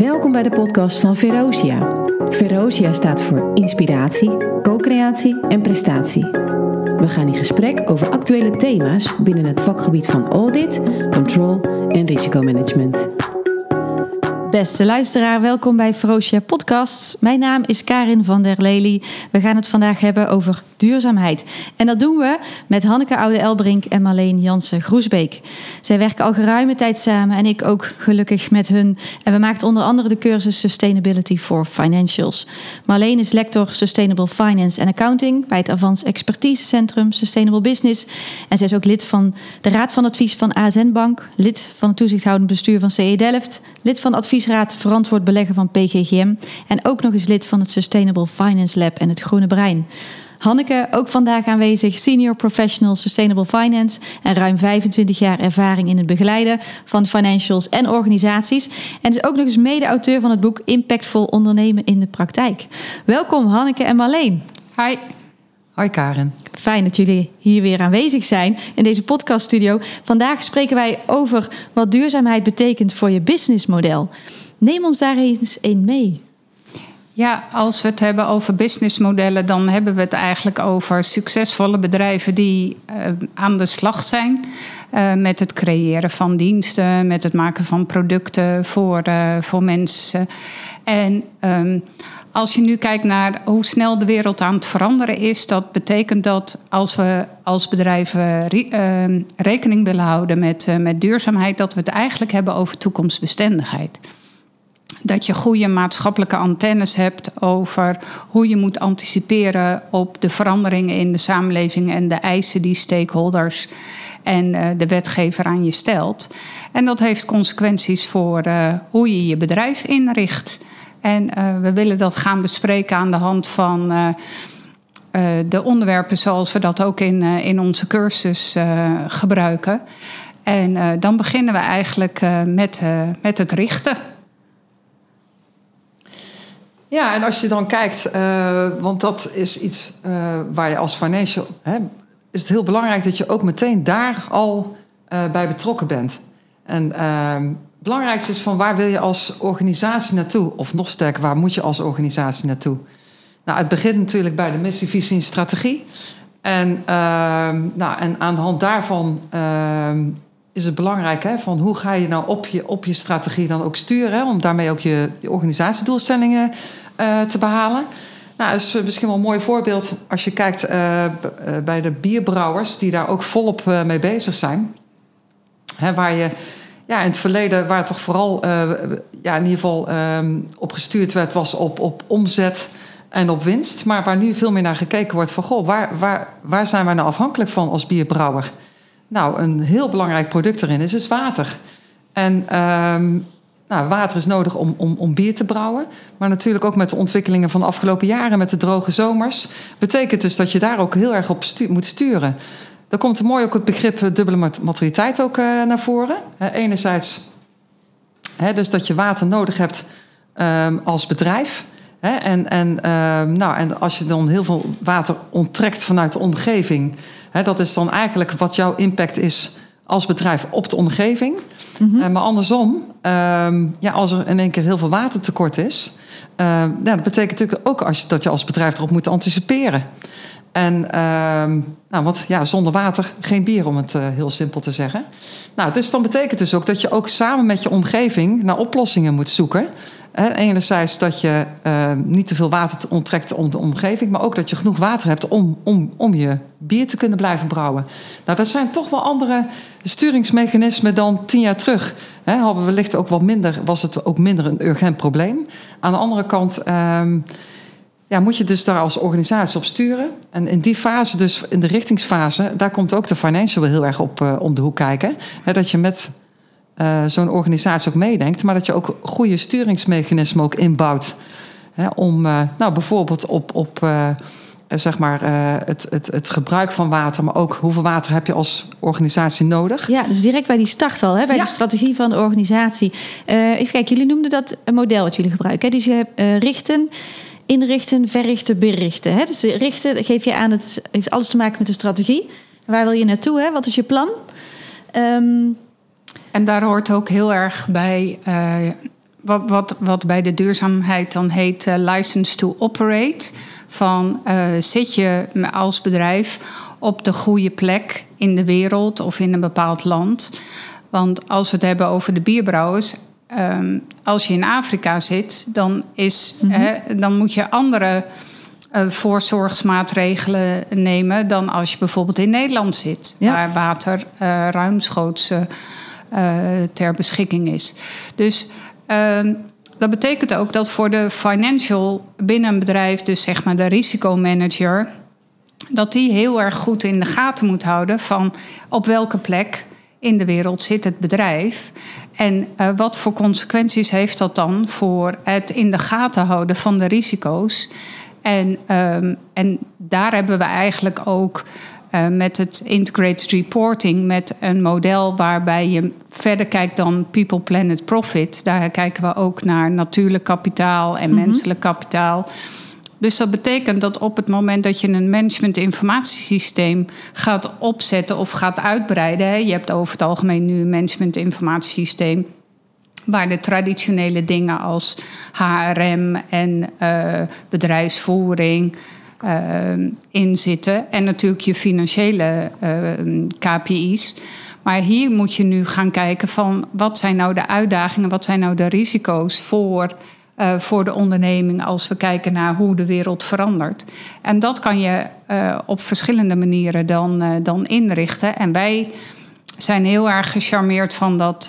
Welkom bij de podcast van Verosia. Verosia staat voor inspiratie, co-creatie en prestatie. We gaan in gesprek over actuele thema's binnen het vakgebied van audit, control en risicomanagement. Beste luisteraar, welkom bij Ferocia Podcasts. Mijn naam is Karin van der Lely. We gaan het vandaag hebben over duurzaamheid. En dat doen we met Hanneke Oude-Elbrink en Marleen Jansen-Groesbeek. Zij werken al geruime tijd samen en ik ook gelukkig met hun. En we maakten onder andere de cursus Sustainability for Financials. Marleen is lector Sustainable Finance and Accounting bij het Avans Expertise Centrum Sustainable Business. En zij is ook lid van de Raad van Advies van ASN Bank, lid van het toezichthoudend bestuur van CE Delft, lid van de adviesraad Verantwoord Beleggen van PGGM en ook nog eens lid van het Sustainable Finance Lab en het Groene Brein. Hanneke, ook vandaag aanwezig, Senior Professional Sustainable Finance en ruim 25 jaar ervaring in het begeleiden van financials en organisaties. En is ook nog eens mede-auteur van het boek Impactvol ondernemen in de praktijk. Welkom Hanneke en Marleen. Hi. Hoi Karen. Fijn dat jullie hier weer aanwezig zijn in deze podcaststudio. Vandaag spreken wij over wat duurzaamheid betekent voor je businessmodel. Neem ons daar eens een mee. Ja, als we het hebben over businessmodellen, dan hebben we het eigenlijk over succesvolle bedrijven die uh, aan de slag zijn uh, met het creëren van diensten, met het maken van producten voor, uh, voor mensen. En um, als je nu kijkt naar hoe snel de wereld aan het veranderen is, dat betekent dat als we als bedrijven re rekening willen houden met, met duurzaamheid, dat we het eigenlijk hebben over toekomstbestendigheid dat je goede maatschappelijke antennes hebt over hoe je moet anticiperen op de veranderingen in de samenleving en de eisen die stakeholders en uh, de wetgever aan je stelt. En dat heeft consequenties voor hoe je je bedrijf inricht. En uh, we willen dat gaan bespreken aan de hand van de onderwerpen zoals we dat ook in, in onze cursus gebruiken. En dan beginnen we eigenlijk met, met het richten. Ja, en als je dan kijkt, want dat is iets waar je als financial... Hè, is het heel belangrijk dat je ook meteen daar al bij betrokken bent. En ehm, belangrijkste is van waar wil je als organisatie naartoe? Of nog sterker, waar moet je als organisatie naartoe? Nou, het begint natuurlijk bij de missie, visie en strategie. En, ehm, nou, en aan de hand daarvan ehm, is het belangrijk hè, van hoe ga je nou op je, op je strategie dan ook sturen, hè, om daarmee ook je, organisatiedoelstellingen uh, te behalen. Nou, dat is misschien wel een mooi voorbeeld als je kijkt uh, bij de bierbrouwers, die daar ook volop mee bezig zijn. Hè, waar je ja, in het verleden, waar toch vooral ja, in ieder geval um, op gestuurd werd, was op, op omzet en op winst. Maar waar nu veel meer naar gekeken wordt van, goh, waar, waar, waar zijn wij nou afhankelijk van als bierbrouwer? Nou, een heel belangrijk product erin is, is water. En um, nou, water is nodig om, om, om bier te brouwen. Maar natuurlijk ook met de ontwikkelingen van de afgelopen jaren, met de droge zomers. Betekent dus dat je daar ook heel erg op moet sturen. Dan komt er mooi ook het begrip eh, dubbele maturiteit ook uh, naar voren. He, enerzijds dus dat je water nodig hebt um, als bedrijf. En, en, um, nou, en als je dan heel veel water onttrekt vanuit de omgeving... Dat is dan eigenlijk wat jouw impact is als bedrijf op de omgeving. Mm -hmm. uh, maar andersom, uh, ja, als er in één keer heel veel watertekort is, dat betekent natuurlijk ook als je, dat je als bedrijf erop moet anticiperen. En nou, want ja, zonder water geen bier, om het uh, heel simpel te zeggen. Nou, dus dan betekent dus ook dat je ook samen met je omgeving naar oplossingen moet zoeken. He, enerzijds dat je uh, niet te veel water onttrekt om de omgeving, maar ook dat je genoeg water hebt om, om, om je bier te kunnen blijven brouwen. Nou, dat zijn toch wel andere sturingsmechanismen dan tien jaar terug. Hadden we wellicht ook wat minder, was het ook minder een urgent probleem. Aan de andere kant um, ja, moet je dus daar als organisatie op sturen. En in die fase, dus in de richtingsfase, daar komt ook de financial heel erg op uh, om de hoek kijken. He, dat je met uh, zo'n organisatie ook meedenkt, maar dat je ook goede sturingsmechanismen ook inbouwt. Om uh, nou, bijvoorbeeld op, op zeg maar, het, het, het gebruik van water, maar ook hoeveel water heb je als organisatie nodig. Ja, dus direct bij die start al, hè, bij ja. de strategie van de organisatie. even kijken, jullie noemden dat een model wat jullie gebruiken. Hè? Dus je hebt richten inrichten, verrichten, berichten. Hè? Dus richten geef je aan, het heeft alles te maken met de strategie. Waar wil je naartoe? Hè? Wat is je plan? Um, en daar hoort ook heel erg bij uh, wat, wat, wat bij de duurzaamheid dan heet uh, license to operate. Van uh, zit je als bedrijf op de goede plek in de wereld of in een bepaald land? Want als we het hebben over de bierbrouwers, um, als je in Afrika zit, dan, is, mm -hmm. hè, dan moet je andere uh, voorzorgsmaatregelen nemen dan als je bijvoorbeeld in Nederland zit, ja. waar water uh, ruimschoots uh, ter beschikking is. Dus ehm, dat betekent ook dat voor de financial binnen een bedrijf, dus zeg maar de risicomanager, dat die heel erg goed in de gaten moet houden van op welke plek in de wereld zit het bedrijf. En uh, wat voor consequenties heeft dat dan voor het in de gaten houden van de risico's? En, um, en daar hebben we eigenlijk ook uh, met het integrated reporting, met een model waarbij je verder kijkt dan people, planet, profit. Daar kijken we ook naar natuurlijk kapitaal en mm -hmm. menselijk kapitaal. Dus dat betekent dat op het moment dat je een management informatiesysteem gaat opzetten of gaat uitbreiden, je hebt over het algemeen nu een management informatiesysteem waar de traditionele dingen als HRM en uh, bedrijfsvoering uh, in zitten. En natuurlijk je financiële uh, KPI's. Maar hier moet je nu gaan kijken van wat zijn nou de uitdagingen, wat zijn nou de risico's voor, uh, voor de onderneming als we kijken naar hoe de wereld verandert. En dat kan je op verschillende manieren dan, dan inrichten. En wij zijn heel erg gecharmeerd van dat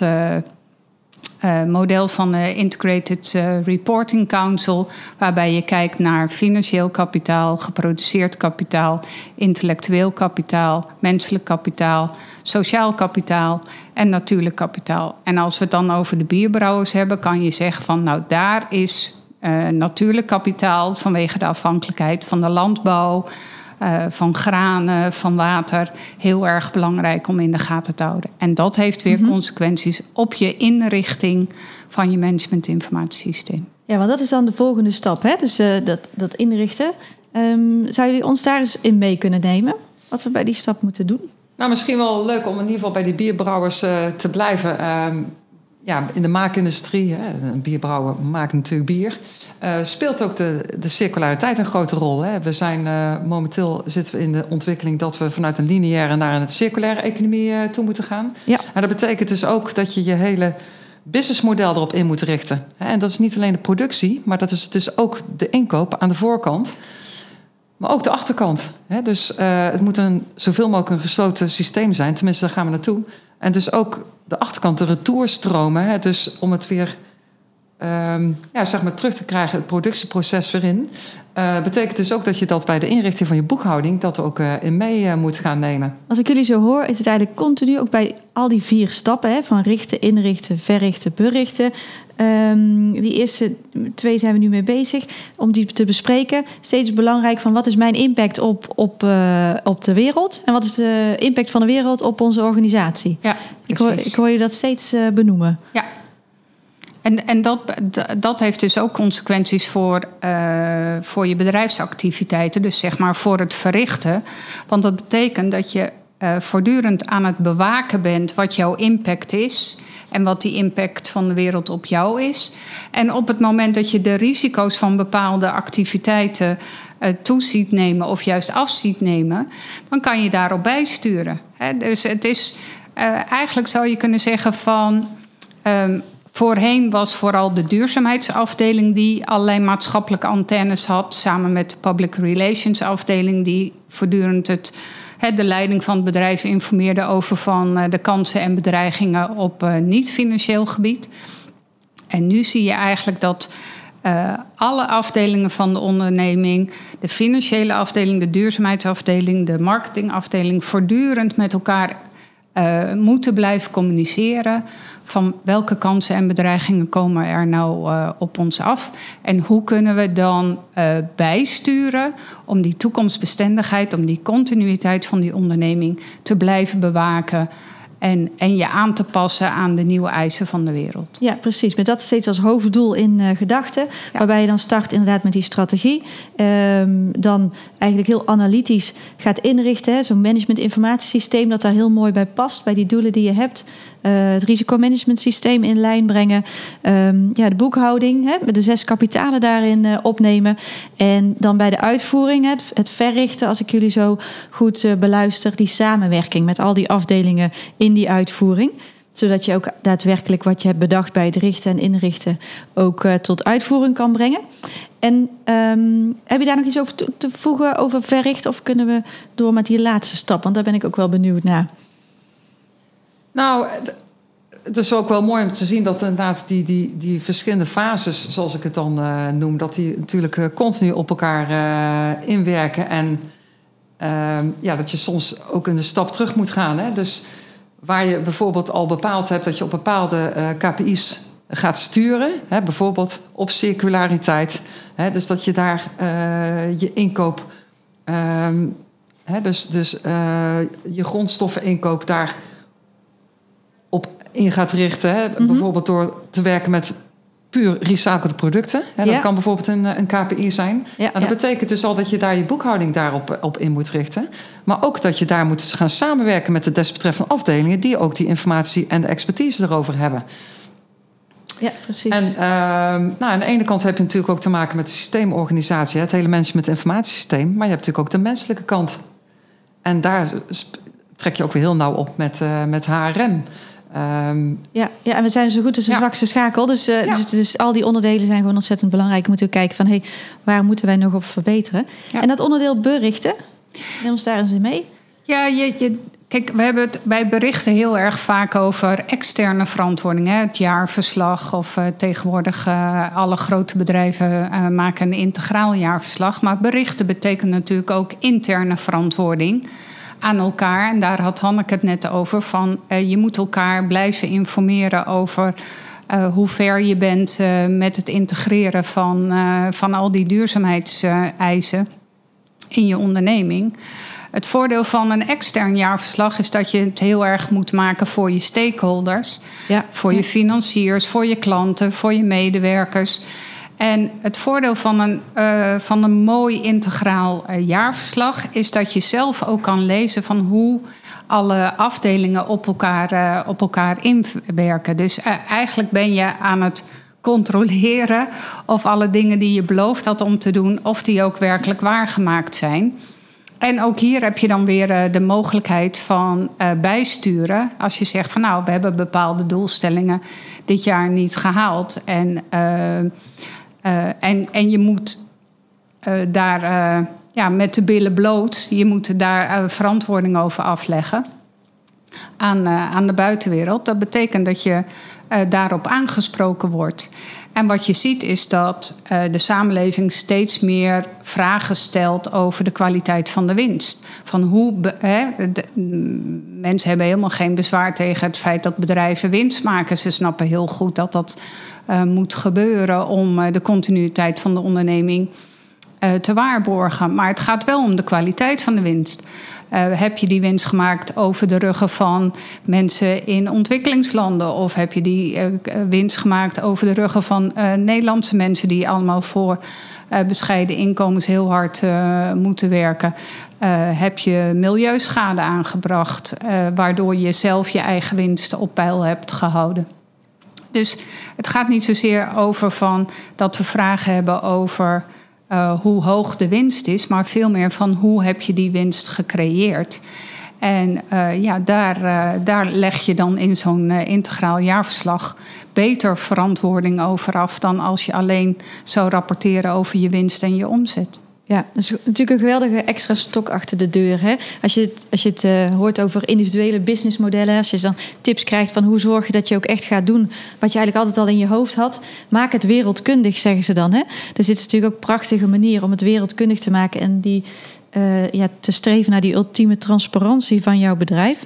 uh, model van de Integrated uh, Reporting Council, waarbij je kijkt naar financieel kapitaal, geproduceerd kapitaal, intellectueel kapitaal, menselijk kapitaal, sociaal kapitaal en natuurlijk kapitaal. En als we het dan over de bierbrouwers hebben, kan je zeggen van nou daar is natuurlijk kapitaal vanwege de afhankelijkheid van de landbouw. Uh, van granen, van water, heel erg belangrijk om in de gaten te houden. En dat heeft weer mm -hmm. consequenties op je inrichting van je managementinformatiesysteem. Ja, want dat is dan de volgende stap, hè? dus uh, dat, dat inrichten. Um, zou jullie ons daar eens in mee kunnen nemen? Wat we bij die stap moeten doen? Nou, misschien wel leuk om in ieder geval bij die bierbrouwers uh, te blijven. Um, ja, in de maakindustrie, hè, een bierbrouwer maakt natuurlijk bier, uh, speelt ook de, de circulariteit een grote rol. Hè. We zijn uh, momenteel zitten we in de ontwikkeling dat we vanuit een lineaire naar een circulaire economie uh, toe moeten gaan. Ja. En dat betekent dus ook dat je je hele businessmodel erop in moet richten. En dat is niet alleen de productie, maar dat is dus ook de inkoop aan de voorkant. Maar ook de achterkant. Dus het moet een, zoveel mogelijk een gesloten systeem zijn. Tenminste, daar gaan we naartoe. En dus ook de achterkant, de retourstromen. Hè, dus om het weer um, ja, zeg maar terug te krijgen, het productieproces weer in. Uh, betekent dus ook dat je dat bij de inrichting van je boekhouding dat ook uh, in mee uh, moet gaan nemen. Als ik jullie zo hoor, is het eigenlijk continu ook bij al die vier stappen: hè, van richten, inrichten, verrichten, berichten. Um, die eerste twee zijn we nu mee bezig om die te bespreken. Steeds belangrijk van wat is mijn impact op, op, op de wereld en wat is de impact van de wereld op onze organisatie. Ja, ik, hoor, ik hoor je dat steeds benoemen. Ja, en, en dat, dat heeft dus ook consequenties voor, uh, voor je bedrijfsactiviteiten. Dus zeg maar voor het verrichten. Want dat betekent dat je uh, voortdurend aan het bewaken bent wat jouw impact is. En wat die impact van de wereld op jou is. En op het moment dat je de risico's van bepaalde activiteiten uh, toe ziet nemen of juist af ziet nemen, dan kan je daarop bijsturen. Dus het is eigenlijk zou je kunnen zeggen van. Um, Voorheen was vooral de duurzaamheidsafdeling die allerlei maatschappelijke antennes had, samen met de public relations afdeling die voortdurend het, de leiding van het bedrijf informeerde over van eh, de kansen en bedreigingen op uh, niet-financieel gebied. En nu zie je eigenlijk dat uh, alle afdelingen van de onderneming, de financiële afdeling, de duurzaamheidsafdeling, de marketingafdeling, voortdurend met elkaar uh, moeten blijven communiceren van welke kansen en bedreigingen komen er nou uh, op ons af en hoe kunnen we dan uh, bijsturen om die toekomstbestendigheid, om die continuïteit van die onderneming te blijven bewaken En, en je aan te passen aan de nieuwe eisen van de wereld. Ja, precies. Met dat steeds als hoofddoel in uh, gedachten. Waarbij je dan start inderdaad met die strategie. Um, dan eigenlijk heel analytisch gaat inrichten. Zo'n management-informatiesysteem dat daar heel mooi bij past. Bij die doelen die je hebt. Uh, het risicomanagementsysteem in lijn brengen. Um, ja, de boekhouding, hè, met de zes kapitalen daarin uh, opnemen. En dan bij de uitvoering, het, het verrichten, als ik jullie zo goed beluister, die samenwerking met al die afdelingen in die uitvoering zodat je ook daadwerkelijk wat je hebt bedacht bij het richten en inrichten ook uh, tot uitvoering kan brengen. En um, heb je daar nog iets over te, voegen over verrichten of kunnen we door met die laatste stap? Want daar ben ik ook wel benieuwd naar. Nou, het is ook wel mooi om te zien dat inderdaad die, die, die verschillende fases, zoals ik het dan uh, noem, dat die natuurlijk uh, continu op elkaar inwerken. En ja, dat je soms ook een stap terug moet gaan. Hè? Dus waar je bijvoorbeeld al bepaald hebt dat je op bepaalde KPI's gaat sturen, hè? bijvoorbeeld op circulariteit. Hè? Dus dat je daar je inkoop, um, hè? dus, dus je grondstoffeninkoop daar op in gaat richten. Hè? Mm -hmm. Bijvoorbeeld door te werken met puur recyclede producten. Hè? Dat ja. kan bijvoorbeeld een, een KPI zijn. Ja, en dat ja. betekent dus al dat je daar je boekhouding daarop op in moet richten. Maar ook dat je daar moet gaan samenwerken met de desbetreffende afdelingen... die ook die informatie en de expertise erover hebben. Ja, precies. En uh, nou, aan de ene kant heb je natuurlijk ook te maken met de systeemorganisatie... het hele management informatiesysteem. Maar je hebt natuurlijk ook de menselijke kant. En daar trek je ook weer heel nauw op met, uh, met HRM... Um, ja, ja, en we zijn zo goed als een ja. zwakste schakel. Dus, uh, ja. dus, dus, al die onderdelen zijn gewoon ontzettend belangrijk. We moeten kijken van, hé, hey, waar moeten wij nog op verbeteren? Ja. En dat onderdeel berichten, neem ons daar eens in mee. Ja, je, je, kijk, we hebben het bij berichten heel erg vaak over externe verantwoording. Hè? Het jaarverslag of uh, tegenwoordig uh, alle grote bedrijven maken een integraal jaarverslag. Maar berichten betekent natuurlijk ook interne verantwoording aan elkaar. En daar had Hanneke het net over. Van, uh, je moet elkaar blijven informeren over uh, hoe ver je bent uh, met het integreren van, van al die duurzaamheidseisen in je onderneming. Het voordeel van een extern jaarverslag is dat je het heel erg moet maken voor je stakeholders, ja. voor je financiers, voor je klanten, voor je medewerkers. En het voordeel van een, uh, van een mooi integraal uh, jaarverslag is dat je zelf ook kan lezen van hoe alle afdelingen op elkaar, uh, op elkaar inwerken. Dus eigenlijk ben je aan het controleren of alle dingen die je beloofd had om te doen, of die ook werkelijk waargemaakt zijn. En ook hier heb je dan weer de mogelijkheid van bijsturen. Als je zegt van nou, we hebben bepaalde doelstellingen dit jaar niet gehaald. En uh, en, en je moet uh, daar uh, ja, met de billen bloot, je moet daar verantwoording over afleggen aan, aan de buitenwereld. Dat betekent dat je daarop aangesproken wordt. En wat je ziet is dat de samenleving steeds meer vragen stelt over de kwaliteit van de winst. Van hoe hè, mensen hebben helemaal geen bezwaar tegen het feit dat bedrijven winst maken. Ze snappen heel goed dat dat moet gebeuren om de continuïteit van de onderneming te waarborgen. Maar het gaat wel om de kwaliteit van de winst. heb je die winst gemaakt over de ruggen van mensen in ontwikkelingslanden? Of heb je die winst gemaakt over de ruggen van Nederlandse mensen die allemaal voor bescheiden inkomens heel hard moeten werken? heb je milieuschade aangebracht, waardoor je zelf je eigen winsten op peil hebt gehouden? Dus het gaat niet zozeer over van dat we vragen hebben over uh, hoe hoog de winst is, maar veel meer van hoe heb je die winst gecreëerd. En uh, ja, daar, uh, daar leg je dan in zo'n integraal jaarverslag beter verantwoording over af dan als je alleen zou rapporteren over je winst en je omzet. Ja, dat is natuurlijk een geweldige extra stok achter de deur. Hè? Als je het, als je het uh, hoort over individuele businessmodellen, als je dan tips krijgt van hoe zorg je dat je ook echt gaat doen wat je eigenlijk altijd al in je hoofd had, maak het wereldkundig, zeggen ze dan. Hè? Dus dit is natuurlijk ook een prachtige manier om het wereldkundig te maken en die, uh, ja, te streven naar die ultieme transparantie van jouw bedrijf.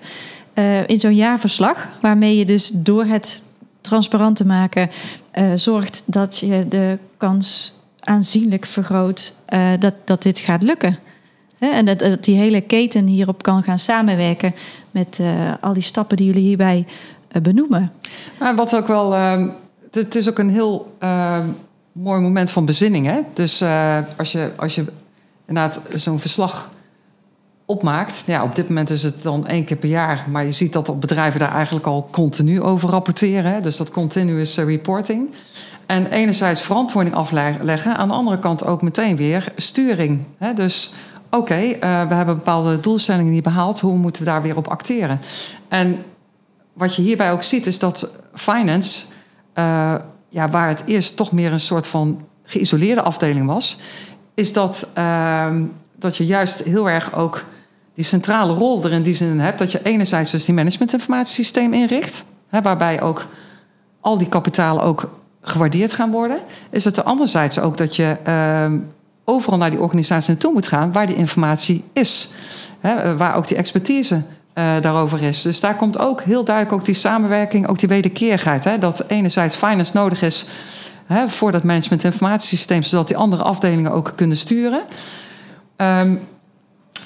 Uh, in zo'n jaarverslag, waarmee je dus door het transparant te maken zorgt dat je de kans aanzienlijk vergroot uh, dat, dat dit gaat lukken. En dat, die hele keten hierop kan gaan samenwerken met uh, al die stappen die jullie hierbij uh, benoemen. Nou, wat ook wel, het is ook een heel mooi moment van bezinning. Hè? Dus als je, als je inderdaad zo'n verslag opmaakt. Ja, op dit moment is het dan één keer per jaar. Maar je ziet dat bedrijven daar eigenlijk al continu over rapporteren. Hè? Dus dat continuous reporting. En enerzijds verantwoording afleggen. Aan de andere kant ook meteen weer sturing. Hè? Dus oké, uh, we hebben bepaalde doelstellingen niet behaald. Hoe moeten we daar weer op acteren? En wat je hierbij ook ziet is dat finance... Uh, ja, waar het eerst toch meer een soort van geïsoleerde afdeling was... is dat, uh, dat je juist heel erg ook die centrale rol er in die zin hebt dat je enerzijds dus die managementinformatiesysteem inricht, hè, waarbij ook al die kapitalen ook gewaardeerd gaan worden, is het er anderzijds ook dat je uh, overal naar die organisatie naartoe moet gaan waar die informatie is, hè, waar ook die expertise uh, daarover is. Dus daar komt ook heel duidelijk ook die samenwerking, ook die wederkerigheid, hè, dat enerzijds finance nodig is hè, voor dat managementinformatiesysteem, zodat die andere afdelingen ook kunnen sturen. Um,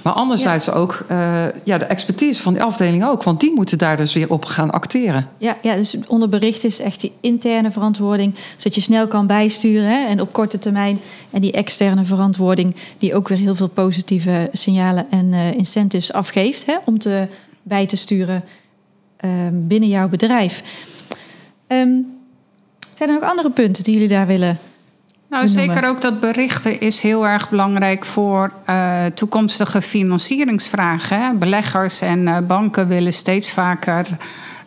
maar anderzijds ja. ook uh, ja, de expertise van die afdeling ook. Want die moeten daar dus weer op gaan acteren. Ja, ja dus onder bericht is echt die interne verantwoording. Zodat je snel kan bijsturen. Hè, en op korte termijn. En die externe verantwoording. Die ook weer heel veel positieve signalen en uh, incentives afgeeft. Hè, om te, bij te sturen uh, binnen jouw bedrijf. Um, zijn er nog andere punten die jullie daar willen nou, zeker ook dat berichten is heel erg belangrijk voor uh, toekomstige financieringsvragen. Hè. Beleggers en uh, banken willen steeds vaker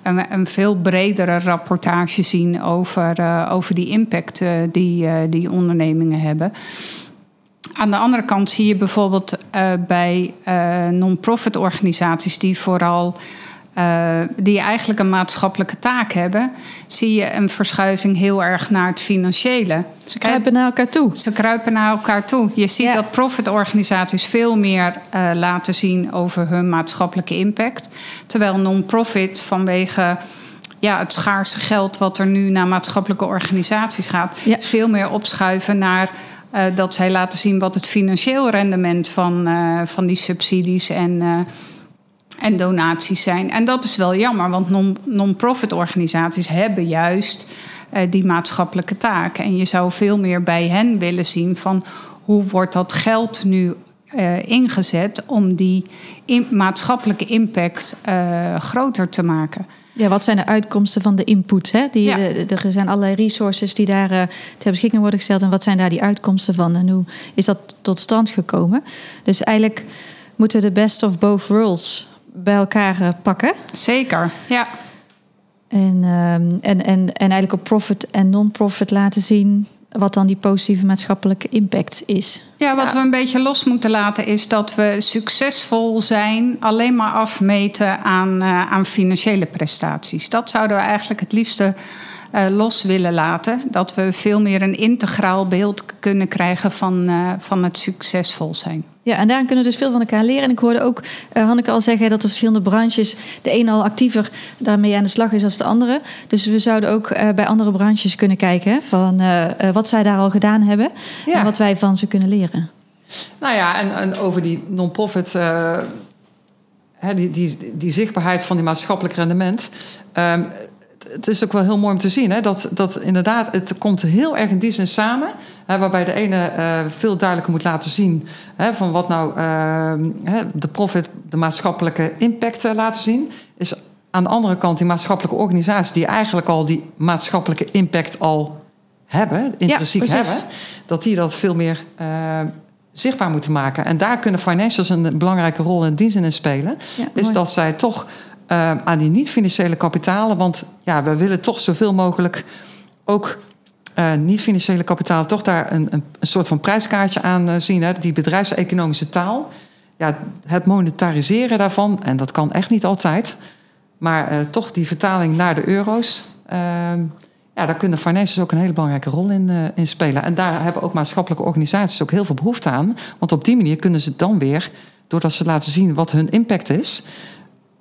een, een, veel bredere rapportage zien over, uh, over die impact die, die ondernemingen hebben. Aan de andere kant zie je bijvoorbeeld bij non-profit organisaties die vooral uh, die eigenlijk een maatschappelijke taak hebben, zie je een verschuiving heel erg naar het financiële. Ze kruipen naar elkaar toe. Ze kruipen naar elkaar toe. Je ziet ja. dat profitorganisaties veel meer uh, laten zien over hun maatschappelijke impact. Terwijl non-profit vanwege ja, het schaarse geld wat er nu naar maatschappelijke organisaties gaat, ja. veel meer opschuiven naar. Uh, dat zij laten zien wat het financieel rendement van, van die subsidies en en donaties zijn. En dat is wel jammer, want non-profit organisaties hebben juist uh, die maatschappelijke taak. En je zou veel meer bij hen willen zien van hoe wordt dat geld nu uh, ingezet om die in maatschappelijke impact uh, groter te maken. Ja, wat zijn de uitkomsten van de input? Hè? Die, ja. de, er zijn allerlei resources die daar uh, ter beschikking worden gesteld. En wat zijn daar die uitkomsten van? En hoe is dat tot stand gekomen? Dus eigenlijk moeten we de best of both worlds bij elkaar eh, pakken. Zeker, ja. En, um, en, en, en eigenlijk op profit en non-profit laten zien wat dan die positieve maatschappelijke impact is. Ja, wat ja. we een beetje los moeten laten is dat we succesvol zijn alleen maar afmeten aan, uh, aan financiële prestaties. Dat zouden we eigenlijk het liefste uh, los willen laten. Dat we veel meer een integraal beeld kunnen krijgen van, uh, van het succesvol zijn. Ja, en daarin kunnen we dus veel van elkaar leren. En ik hoorde ook uh, Hanneke al zeggen dat er verschillende branches... de een al actiever daarmee aan de slag is dan de andere. Dus we zouden ook uh, bij andere branches kunnen kijken... van uh, wat zij daar al gedaan hebben... Ja. en wat wij van ze kunnen leren. Nou ja, en, en over die non-profit... die, die, die zichtbaarheid van die maatschappelijk rendement... Um, het is ook wel heel mooi om te zien hè, dat, dat inderdaad, het komt heel erg in die zin samen. Hè, waarbij de ene uh, veel duidelijker moet laten zien hè, van wat nou uh, de profit, de maatschappelijke impact uh, laten zien. Is aan de andere kant die maatschappelijke organisaties die eigenlijk al die maatschappelijke impact al hebben, intrinsiek ja, hebben, dat die dat veel meer zichtbaar moeten maken. En daar kunnen financials een belangrijke rol in die zin in spelen. Ja, is dat zij toch uh, aan die niet-financiële kapitalen. Want ja, we willen toch zoveel mogelijk ook uh, niet-financiële kapitalen toch daar een, een, soort van prijskaartje aan uh, zien. Hè? Die bedrijfseconomische taal. Ja, het monetariseren daarvan, en dat kan echt niet altijd. Maar toch die vertaling naar de euro's. Ehm, ja, daar kunnen financials ook een hele belangrijke rol in, in spelen. En daar hebben ook maatschappelijke organisaties ook heel veel behoefte aan. Want op die manier kunnen ze dan weer, doordat ze laten zien wat hun impact is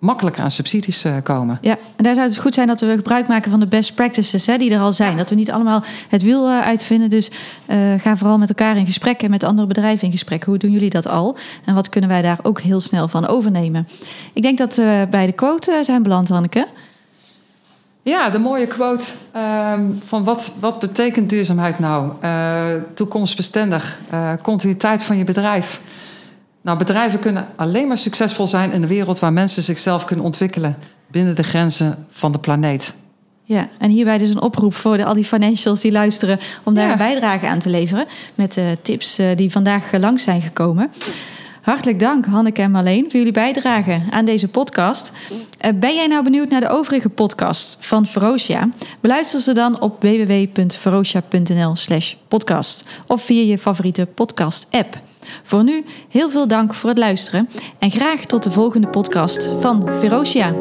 makkelijker aan subsidies eh, komen. Ja, en daar zou het goed zijn dat we gebruik maken van de best practices hè, die er al zijn. Dat we niet allemaal het wiel uh, uitvinden. Dus uh, ga vooral met elkaar in gesprek en met andere bedrijven in gesprek. Hoe doen jullie dat al? En wat kunnen wij daar ook heel snel van overnemen? Ik denk dat we bij de quote zijn beland, Hanneke. Ja, de mooie quote um, van wat, wat betekent duurzaamheid nou? Uh, toekomstbestendig, continuïteit van je bedrijf. Nou, bedrijven kunnen alleen maar succesvol zijn in een wereld waar mensen zichzelf kunnen ontwikkelen binnen de grenzen van de planeet. Ja, en hierbij dus een oproep voor de, al die financials die luisteren om daar ja. een bijdrage aan te leveren met de tips uh, die vandaag langs zijn gekomen. Hartelijk dank, Hanneke en Marleen, voor jullie bijdrage aan deze podcast. Ben jij nou benieuwd naar de overige podcasts van Ferocia? Beluister ze dan op www.ferocia.nl/slash podcast of via je favoriete podcast-app. Voor nu heel veel dank voor het luisteren en graag tot de volgende podcast van Ferocia.